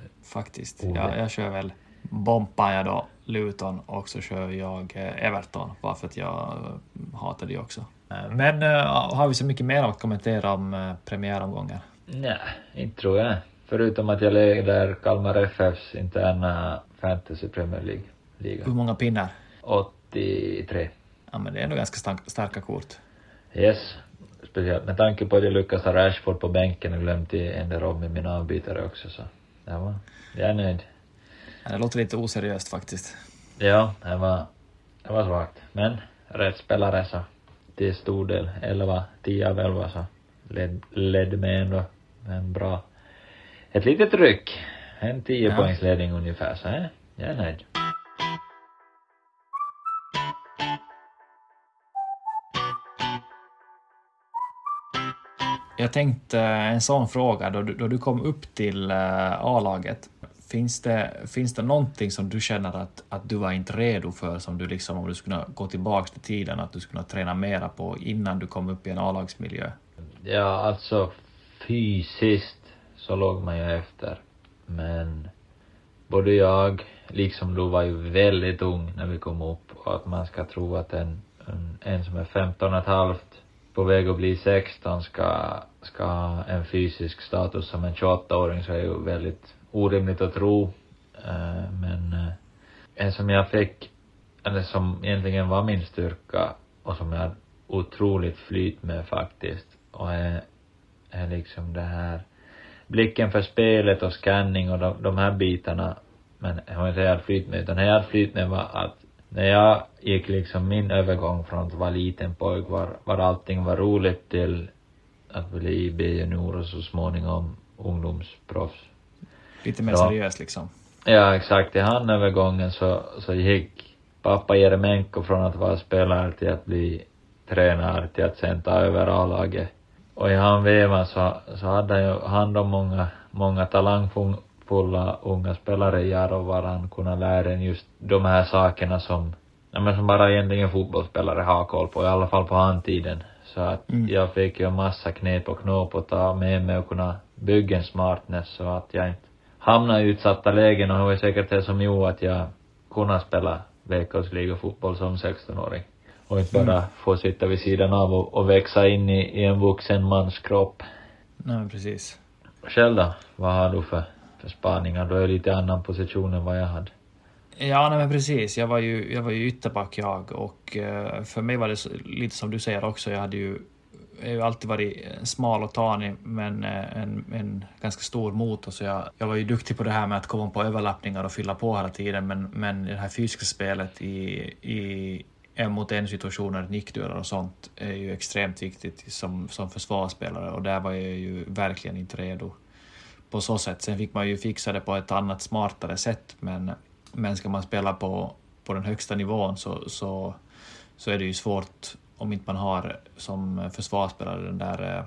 faktiskt. Ja, jag kör väl bompar jag då Luton och så kör jag eh, Everton bara för att jag hatar det också. Men uh, har vi så mycket mer att kommentera om premiäromgången? Nej, inte tror jag. Förutom att jag leder Kalmar FFs interna fantasy Premier League. Liga. Hur många pinnar? 83. Ja, men det är ändå ganska stark, starka kort. Yes. Speciellt med tanke på att jag lyckas ha Rashford på bänken och glömt ändra om med mina avbytare också så. Det var, jag är nöjd. Det låter lite oseriöst faktiskt. Ja, det var, det var svagt. Men rätt spelare så till stor del, 11, 10 av 11 så led, ledde med ändå en bra, ett litet ryck. En 10 Ja. poängsledning ungefär så eh, jag är nöjd. Jag tänkte en sån fråga, då du, då du kom upp till eh, A-laget, finns det, finns det någonting som du känner att, att du var inte redo för, som du liksom, om du skulle gå tillbaka till tiden, att du skulle träna mera på innan du kom upp i en A-lagsmiljö? Ja, alltså fysiskt så låg man ju efter. Men både jag, liksom du, var ju väldigt ung när vi kom upp och att man ska tro att en, en, en som är 15 och ett halvt på väg att bli 16 ska, ska ha en fysisk status som en 28-åring så är ju väldigt orimligt att tro. Eh, men eh, en som jag fick, eller som egentligen var min styrka och som jag hade otroligt flyt med faktiskt och är, är liksom det här blicken för spelet och scanning och de, de här bitarna men jag har inte jag hade flyt med utan det jag hade flyt med var att när jag gick liksom min övergång från att vara liten pojk var, var allting var roligt till att bli B-junior och så småningom ungdomsproffs. Lite mer seriöst liksom. Ja, exakt. I han övergången så, så gick pappa Jeremenko från att vara spelare till att bli tränare till att sen ta över A-laget. Och i han vevan så, så hade han ju hand om många, många talangfulla unga spelare i Jarovar han kunde lära en just de här sakerna som, ja men som bara egentligen fotbollsspelare har koll på, i alla fall på han tiden. Så att Mm. jag fick ju en massa knep och knåp att ta med mig och kunna bygga en smartness så att jag inte hamnade i utsatta lägen och det var säkert det som gjorde att jag kunde spela veckosligafotboll som 16-åring. Och inte bara få sitta vid sidan av och, och växa in i, i en vuxen mans kropp. Nej, precis. Själv då? Vad har du för, för spaningar? då är i lite annan position än vad jag hade. Ja, nej men precis. Jag var ju, jag var ju ytterback jag och eh, för mig var det så, lite som du säger också. Jag hade ju, jag har ju alltid varit eh, smal och tanig men eh, en, en ganska stor motor så jag, jag var ju duktig på det här med att komma på överlappningar och fylla på hela tiden men, men det här fysiska spelet i, i en mot en situationer, nickdueller och sånt är ju extremt viktigt som, som försvarsspelare och där var jag ju verkligen inte redo på så sätt. Sen fick man ju fixa det på ett annat smartare sätt men, men ska man spela på, på den högsta nivån så, så, så är det ju svårt om inte man har som försvarsspelare den där eh,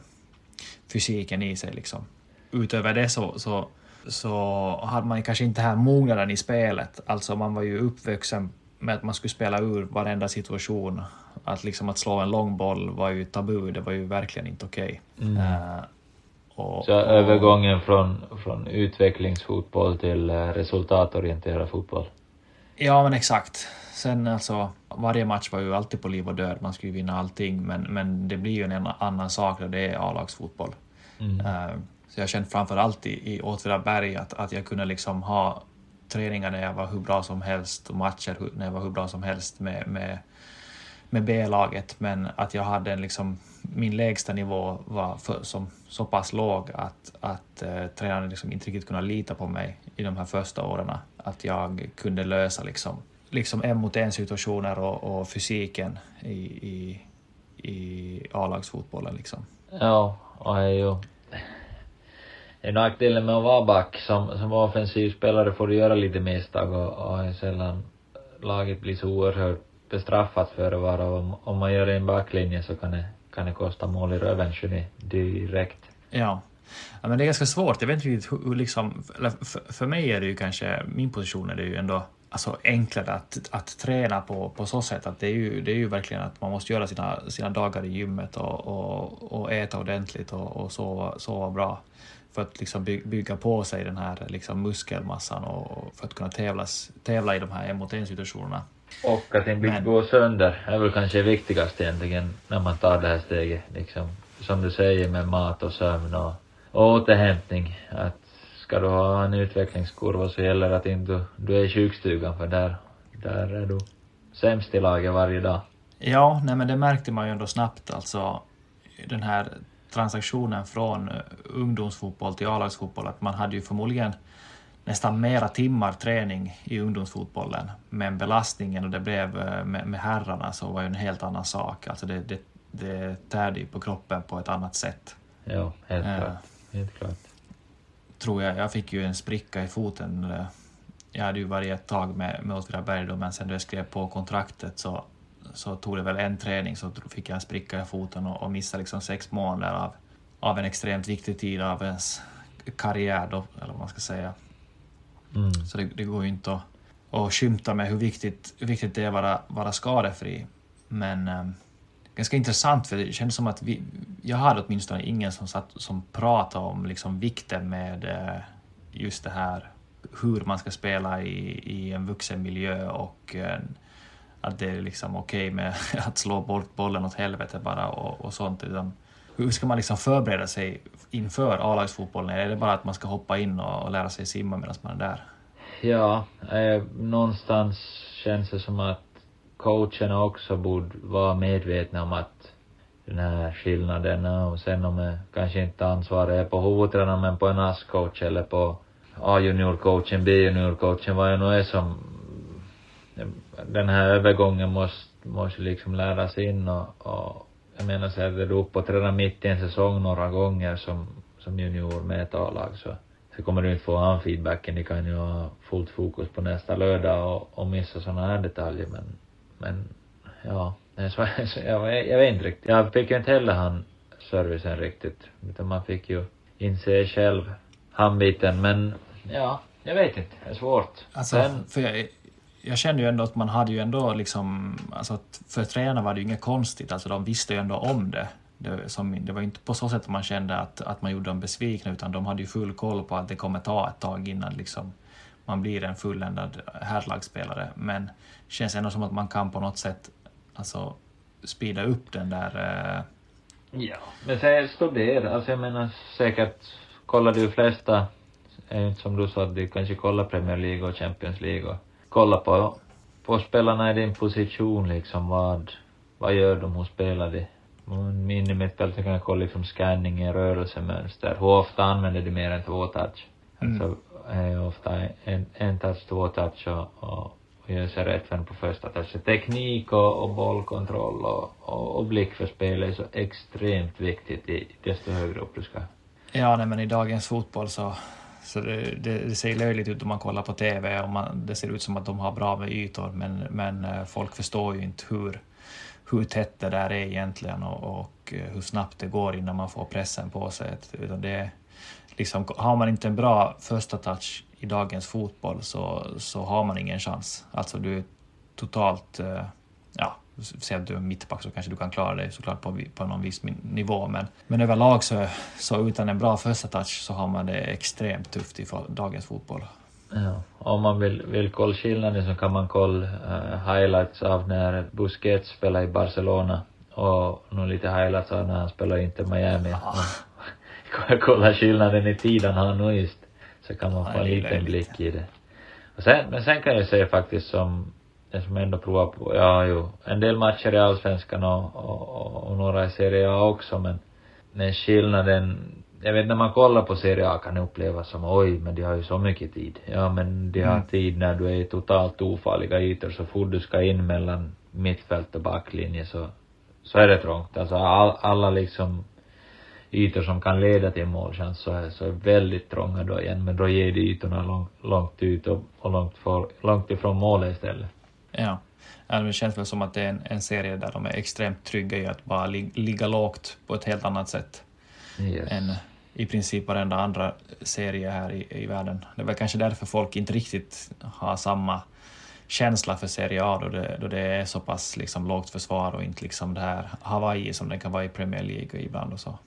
fysiken i sig liksom. Utöver det så, så, så hade man kanske inte den här mognaden i spelet. Alltså man var ju uppvuxen med att man skulle spela ur varenda situation. Att liksom att slå en lång boll var ju tabu, det var ju verkligen inte okej. Eh, och- Så och- övergången från, från utvecklingsfotboll till eh, resultatorienterad fotboll. Ja, men exakt. Sen alltså, varje match var ju alltid på liv och död, man skulle ju vinna allting, men, men det blir ju en annan sak när det är A-lagsfotboll. Eh, så jag kände framför allt i, i Åtvidaberg att, att jag kunde liksom ha träningar när jag var hur bra som helst och matcher när jag var hur bra som helst med, med, med B-laget, men att jag hade en liksom, min lägsta nivå var för, som, så pass låg att, att eh, tränaren liksom inte riktigt kunde lita på mig i de här första åren. Att jag kunde lösa liksom, liksom en mot en situationer och, och fysiken i, i, i A-lagsfotbollen. Liksom. Ja, och det är ju... Det är nackdelen med att vara back. Som, som offensiv spelare får du göra lite misstag och, och är sällan laget blir så oerhört bestraffat för det vara. Om, om man gör en backlinje så kan det, kan det kosta mål i röven direkt. Ja. ja, men det är ganska svårt. Jag vet inte riktigt hur, hur liksom, eller för, för mig är det ju kanske, min position är det ju ändå alltså enklare att, att träna på, på så sätt att det är, ju, det är ju verkligen att man måste göra sina, sina dagar i gymmet och, och, och äta ordentligt och, och sova, sova bra för att liksom by, bygga på sig den här liksom muskelmassan och för att kunna tävlas, tävla i de här en mot en situationerna. Och att inte Men- gå sönder är väl kanske viktigast egentligen när man tar det här steget. Liksom, som du säger med mat och sömn och, och återhämtning. Att ska du ha en utvecklingskurva så gäller det att inte du, du är i sjukstugan för där, där är du sämst i laget varje dag. Ja, nej men det märkte man ju ändå snabbt alltså den här transaktionen från ungdomsfotboll till A-lagsfotboll, att man hade ju förmodligen nästan mera timmar träning i ungdomsfotbollen, men belastningen och det blev eh, med, med herrarna så var ju en helt annan sak. Alltså det, det, det tärde ju på kroppen på ett annat sätt. Ja, helt Ja. klart. Helt klart. Tror jag. Jag fick ju en spricka i foten. eh, Jag hade ju varit ett tag med, med Åtvidaberg då, men sen då jag skrev på kontraktet så, så tog det väl en träning så fick jag en spricka i foten och, och missade liksom sex månader av, av en extremt viktig tid av ens karriär då, eller vad man ska säga. Mm. Så det, det går ju inte att, att skymta med hur viktigt, hur viktigt det är att vara, vara skadefri. Men eh, ganska intressant, för det kändes som att vi, jag hade åtminstone ingen som, satt, som pratade om liksom vikten med eh, just det här hur man ska spela i, i en vuxen miljö och eh, att det är liksom okej med att slå bort bollen åt helvete bara och, och sånt. Utan hur ska man liksom förbereda sig inför A-lagsfotbollen? Är det bara att man ska hoppa in och, lära sig simma medan man är där? Ja, eh, någonstans känns det som att coacherna också borde vara medvetna om att den här skillnaden och sen om jag kanske inte ansvarig är på huvudtränaren men på en ASS-coach eller på A-juniorcoachen, B-juniorcoachen, vad det nu är som den här övergången måste, måste liksom läras in och, och jag menar så är du uppåt redan mitt i en säsong några gånger som, som junior med ett A-lag så, så kommer du inte få han feedbacken. Ni kan ju ha fullt fokus på nästa lördag och, och missa sådana här detaljer men, men ja, jag, jag vet inte riktigt. Jag fick ju inte heller han servicen riktigt utan man fick ju inse själv handbiten men ja, jag vet inte. Det är svårt. Alltså, Sen, för jag, jag kände ju ändå att man hade ju ändå liksom, alltså att för tränarna var det ju inget konstigt, alltså de visste ju ändå om det. Det, som, det var ju inte på så sätt att man kände att, att man gjorde dem besvikna, utan de hade ju full koll på att det kommer ta ett tag innan liksom man blir en fulländad herrlagsspelare. Men det känns ändå som att man kan på något sätt alltså speeda upp den där eh, Ja, men sen studera, alltså jag menar säkert kollar du flesta, är inte som du sa att du kanske kollar Premier League och Champions League och kolla på, på spelarna i din position liksom, vad, vad gör de, hur spelar de? En minimittfältare kan kolla liksom scanning, rörelsemönster, hur ofta använder de mer än två touch? Alltså, är ju ofta en, en touch, två touch och, och, och gör sig rätt för på första touchen. Teknik och, och bollkontroll och, och, och blick för spel är så extremt viktigt i desto högre upp du ska. Ja, nej, men i dagens fotboll så, så det, det, det ser löjligt ut om man kollar på TV och man, det ser ut som att de har bra med ytor, men, men eh, folk förstår ju inte hur, hur tätt det där är egentligen och, och eh, hur snabbt det går innan man får pressen på sig. Utan det, liksom, har man inte en bra första touch i dagens fotboll så, så har man ingen chans. Alltså du är totalt, eh, ja, säg att du är mittback så kanske du kan klara dig såklart på, på någon viss nivå, men, men överlag så, så utan en bra första touch så har man det extremt tufft i dagens fotboll. Ja. Om man vill, vill kolla skillnaden så kan man kolla eh, highlights av när Busquets spelade i Barcelona och nog lite highlights av när han spelade i Inter Miami. Och kolla skillnaden i tid han har nu just, så kan man få Ja, en liten blick i det. Och sen, men sen kan jag säga faktiskt som, det som ändå provar på, ja jo, en del matcher i Allsvenskan och, och, och, några i Serie A också men, men skillnaden, jag vet när man kollar på Serie A kan det upplevas som oj, men de har ju så mycket tid. Ja men de har tid när du är totalt ofarliga ytor så fort du ska in mellan mittfält och backlinje så, så är det trångt. Alltså all, alla liksom ytor som kan leda till målchans så är, så är väldigt trånga då igen, men då ger de ytorna långt, långt ut och, och långt, för, långt ifrån målet istället. Ja. Ja, det känns väl som att det är en, en serie där de är extremt trygga i att bara lig, ligga lågt på ett helt annat sätt Yes. än i princip varenda andra serie här i, i världen. Det är väl kanske därför folk inte riktigt har samma känsla för Serie A då det, då det är så pass liksom lågt försvar och inte liksom det här Hawaii som det kan vara i Premier League ibland och så.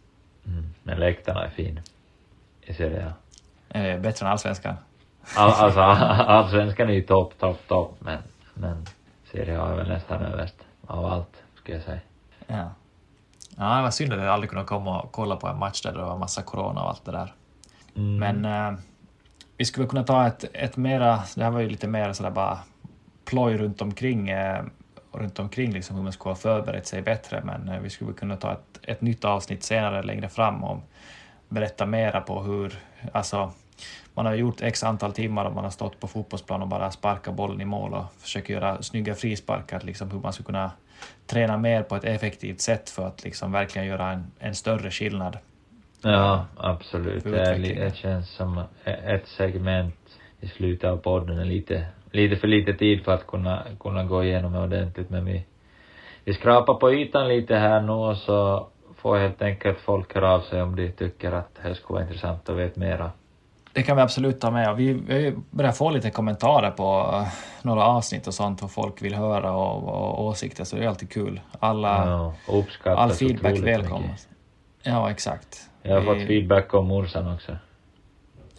Mm. Men läktarna är fin. I Serie A. Eh, bättre än allsvenskan. All, alltså allsvenskan är ju topp, topp, topp, men, men Serie A är väl nästan överst av allt, skulle jag säga. Ja. Ja, det var synd att jag aldrig kunde komma och kolla på en match där det var massa corona och allt det där. Mm. Men eh, vi skulle kunna ta ett, ett mera, det här var ju lite mer sådär bara ploj runt omkring, eh, runt omkring liksom hur man skulle ha förberett sig bättre, men eh, vi skulle kunna ta ett, ett nytt avsnitt senare längre fram och berätta mera på hur, alltså man har gjort x antal timmar och man har stått på fotbollsplan och bara sparkat bollen i mål och försöker göra snygga frisparkar, liksom hur man skulle kunna träna mer på ett effektivt sätt för att liksom verkligen göra en, en större skillnad. Ja, absolut. Det, känns som ett segment i slutet av podden är lite, lite för lite tid för att kunna, kunna gå igenom det ordentligt, men vi, vi skrapar på ytan lite här nu och så får helt enkelt folk höra av sig om de tycker att det skulle vara intressant att veta mera. Det kan vi absolut ta med. Vi, vi börjar få lite kommentarer på några avsnitt och sånt, vad folk vill höra och, och åsikter, så det är alltid kul. Alla, Ja, uppskattas all feedback välkommen. Ja, exakt. Jag har Vi- fått feedback om morsan också.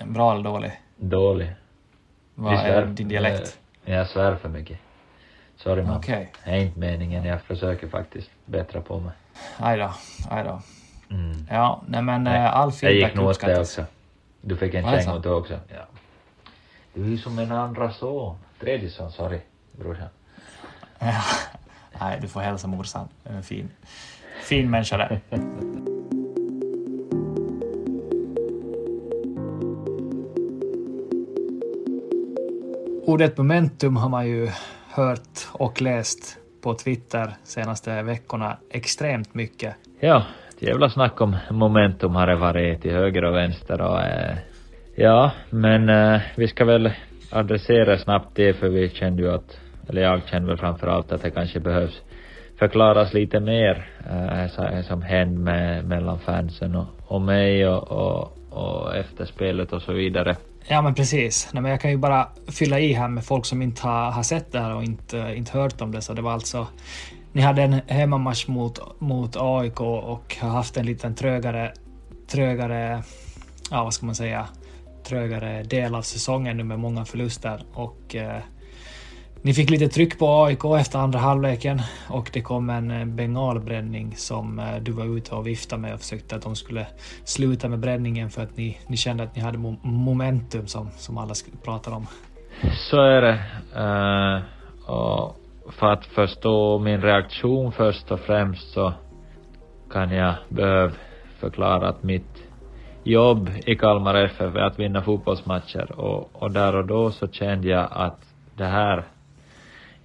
Bra eller dålig? Dålig. Vad är svär- din dialekt? eh, Jag svär för mycket. Sorry man. Okej. Det är inte meningen, jag försöker faktiskt bättra på mig. Aj då, aj då. Mm. Ja, nej men Nej, eh, all Jag feedback gick nog åt det uppskattas. också. Du fick en Var det känga åt också. Ja. Du är ju som en andra son. Tredje son, sorry, brorsan. Ja. Nej, du får hälsa morsan. En fin, fin människa där. Ordet momentum har man ju hört och läst på Twitter senaste veckorna extremt mycket. Ja, ett jävla snack om momentum har det varit till höger och vänster och eh, ja, men eh, vi ska väl adressera snabbt det för vi kände ju att, eller jag kände väl framför allt att det kanske behövs förklaras lite mer eh, som hände med, mellan fansen och, och mig och, och, och efterspelet och så vidare. Ja, men precis. Nej, men jag kan ju bara fylla i här med folk som inte har, har sett det här och inte, inte hört om det. Så det var alltså... Ni hade en hemmamatch mot, mot AIK och har haft en liten trögare, trögare, ja vad ska man säga, trögare del av säsongen nu med många förluster. Och eh, ni fick lite tryck på AIK efter andra halvleken och det kom en eh, bengalbränning som eh, du var ute och viftade med och försökte att de skulle sluta med bränningen för att ni, ni kände att ni hade momentum som, som alla pratar om. Så är det. Uh, och för att förstå min reaktion först och främst så kan jag behöva förklara att mitt jobb i Kalmar FF är att vinna fotbollsmatcher. Och, och där och då så kände jag att det här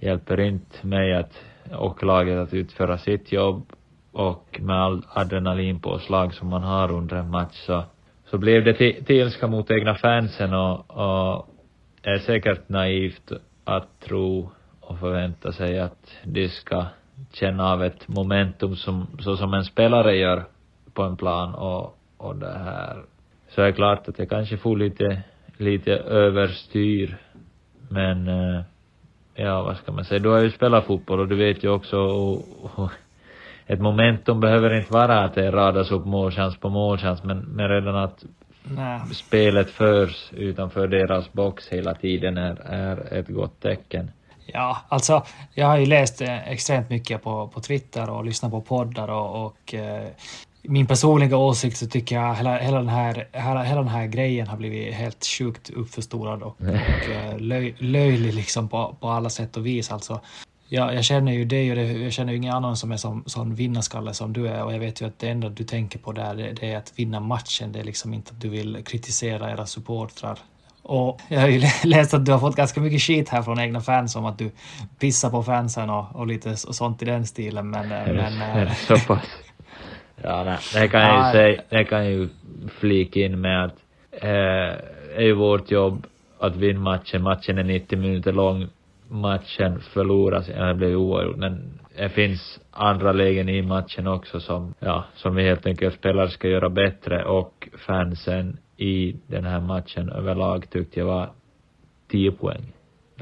hjälper inte mig att, och laget att utföra sitt jobb. Och med all adrenalinpåslag som man har under en match så, så blev det till, till ilska mot egna fansen. Och, och är säkert naivt att tro och förvänta sig att de ska känna av ett momentum som, så som en spelare gör på en plan och, och det här. Så är det klart att jag kanske får lite, lite överstyr. Men, eh, ja vad ska man säga, du har ju spelat fotboll och du vet ju också och, och, ett momentum behöver inte vara att det radas upp målchans på målchans men, men redan att Nej. spelet förs utanför deras box hela tiden är, är ett gott tecken. Ja, alltså jag har ju läst eh, extremt mycket på, på Twitter och lyssnat på poddar och, och eh, min personliga åsikt så tycker jag hela, hela, den här, hela, hela den här grejen har blivit helt sjukt uppförstorad och, och eh, löj, löjlig liksom på, på alla sätt och vis. Alltså, jag, jag känner ju dig och det, jag känner ju ingen annan som är som, sån vinnarskalle som du är och jag vet ju att det enda du tänker på där det, det är att vinna matchen. Det är liksom inte att du vill kritisera era supportrar. Och jag har ju läst att du har fått ganska mycket skit här från egna fans om att du pissar på fansen och, och lite sånt i den stilen. Men, eh, men eh, så pass. Ja, nej, det kan jag ju säga, det kan jag ju flika in med att eh, är ju vårt jobb att vinna matchen. Matchen är 90 minuter lång. Matchen förloras, ja, det blev oavgjort, men det finns andra lägen i matchen också som, ja, som vi helt enkelt spelare ska göra bättre och fansen i den här matchen överlag tyckte jag var 10 poäng.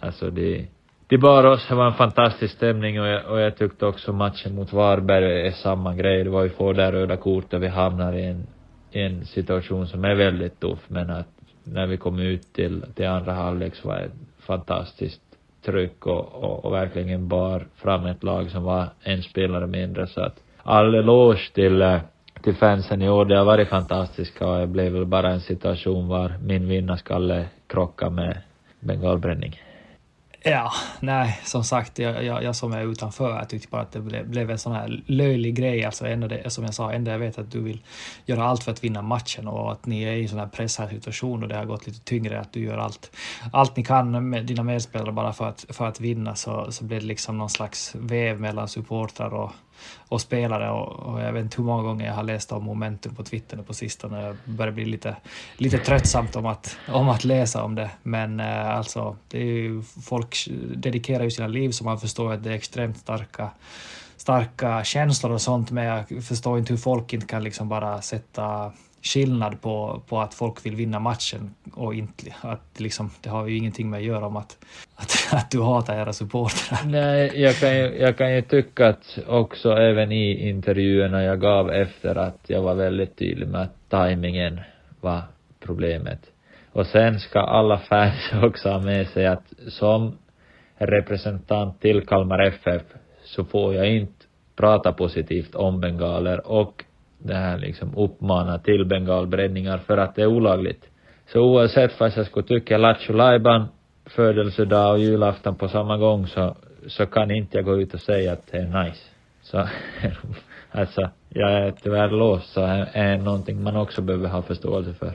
Alltså det, det bar oss, det var en fantastisk stämning och jag, och jag tyckte också matchen mot Varberg är samma grej. Det var ju få där röda kort och vi hamnar i en, en situation som är väldigt tuff men att när vi kom ut till, till andra halvlek så var det ett fantastiskt tryck och, och, och verkligen bar fram ett lag som var en spelare mindre så att all eloge till, eh, till fansen i år. Det har varit fantastiska och det blev väl bara en situation var min vinnarskalle krockade med bengalbränning. Ja, nej, som sagt, jag, jag, jag som är utanför, jag tyckte bara att det blev, blev en sån här löjlig grej. Alltså, ändå det, som jag sa, ändå jag vet att du vill göra allt för att vinna matchen och att ni är i en sån här pressad situation och det har gått lite tyngre, att du gör allt, allt ni kan med dina medspelare bara för att, för att vinna, så, så blir det liksom någon slags väv mellan supportrar och, och spelare och, och, jag vet inte hur många gånger jag har läst om momentum på Twitter nu på sistone. Jag börjar bli lite, lite tröttsamt om att, om att läsa om det. Men eh, alltså, det är ju, folk dedikerar ju sina liv så man förstår att det är extremt starka starka känslor och sånt, men jag förstår inte hur folk inte kan liksom bara sätta skillnad på, på att folk vill vinna matchen och inte att liksom, det har ju ingenting med att göra om att, att, att du hatar era supportrar. Nej, jag kan, ju, jag kan ju tycka att också även i intervjuerna jag gav efter att jag var väldigt tydlig med att tajmingen var problemet. Och sen ska alla fans också ha med sig att som representant till Kalmar FF så får jag inte prata positivt om bengaler och det här liksom uppmana till bengalbränningar för att det är olagligt. Så oavsett vad jag skulle tycka Lattjo Lajban, födelsedag och julafton på samma gång så, så kan inte jag gå ut och säga att det är nice. Så, alltså, jag är tyvärr låst så är, är någonting man också behöver ha förståelse för.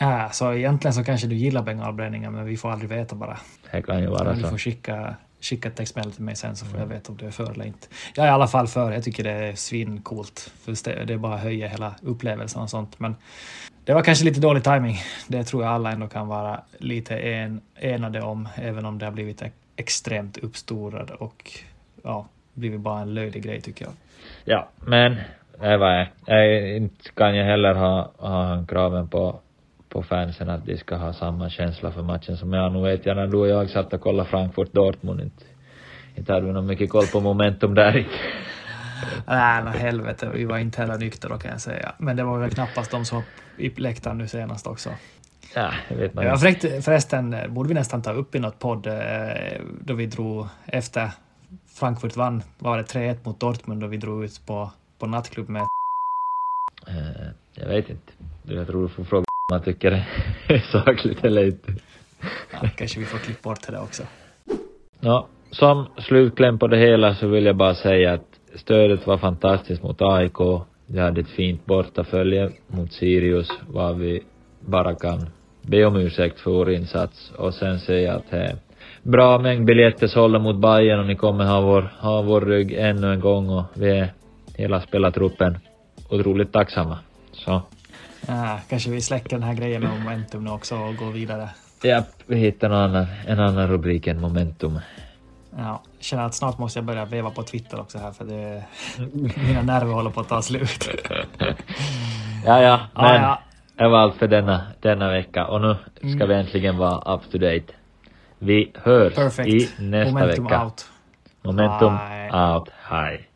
Ja, så egentligen så kanske du gillar bengalbränningar men vi får aldrig veta bara. Det kan ju vara Du så. får skicka, skicka ett textmail till mig sen så får jag veta om du är för eller inte. Jag är i alla fall för, jag tycker det är svincoolt. För det, bara höjer hela upplevelsen och sånt. Men det var kanske lite dålig timing. Det tror jag alla ändå kan vara lite en, enade om, även om det har blivit ex- extremt uppstorad och ja, blivit bara en löjlig grej tycker jag. Ja, men det var jag. jag. Inte kan jag heller ha, ha kraven på, på fansen att de ska ha samma känsla för matchen som jag. Nu vet jag när du och jag satt och kollade Frankfurt-Dortmund inte, inte hade vi någon mycket koll på momentum där. Nej, men helvete, vi var inte heller nyktra kan jag säga. Men det var väl knappast de som i läktaren nu senast också. Ja, vet man Ja, ju. förresten, förresten borde vi nästan ta upp i något podd eh, då vi drog efter Frankfurt vann, var det 3-1 mot Dortmund och vi drog ut på, på nattklubb med Eh, jag vet inte. Jag tror du får fråga man tycker det är sakligt eller inte. ja, kanske vi får klippa bort det också. Ja, som slutkläm på det hela så vill jag bara säga att stödet var fantastiskt mot AIK. Vi hade ett fint bortafölje mot Sirius, var vi bara kan be om ursäkt för vår insats. Och sen säger jag att det är bra mängd biljetter sålda mot Bayern och ni kommer ha vår, ha vår rygg ännu en gång och vi är hela spelartruppen otroligt tacksamma. Så, Ja, kanske vi släcker den här grejen med momentum nu också och går vidare. ja, vi hittar någon annan, en annan rubrik än momentum. Ja, känner att snart måste jag börja veva på Twitter också här för det, mina nerver håller på att ta slut. Ja, ja, Ja, men ja. det var allt för denna, denna vecka och nu ska Mm. vi äntligen vara up to date. Vi hörs Perfect. i nästa Momentum vecka. out. Momentum Bye. out. Hej.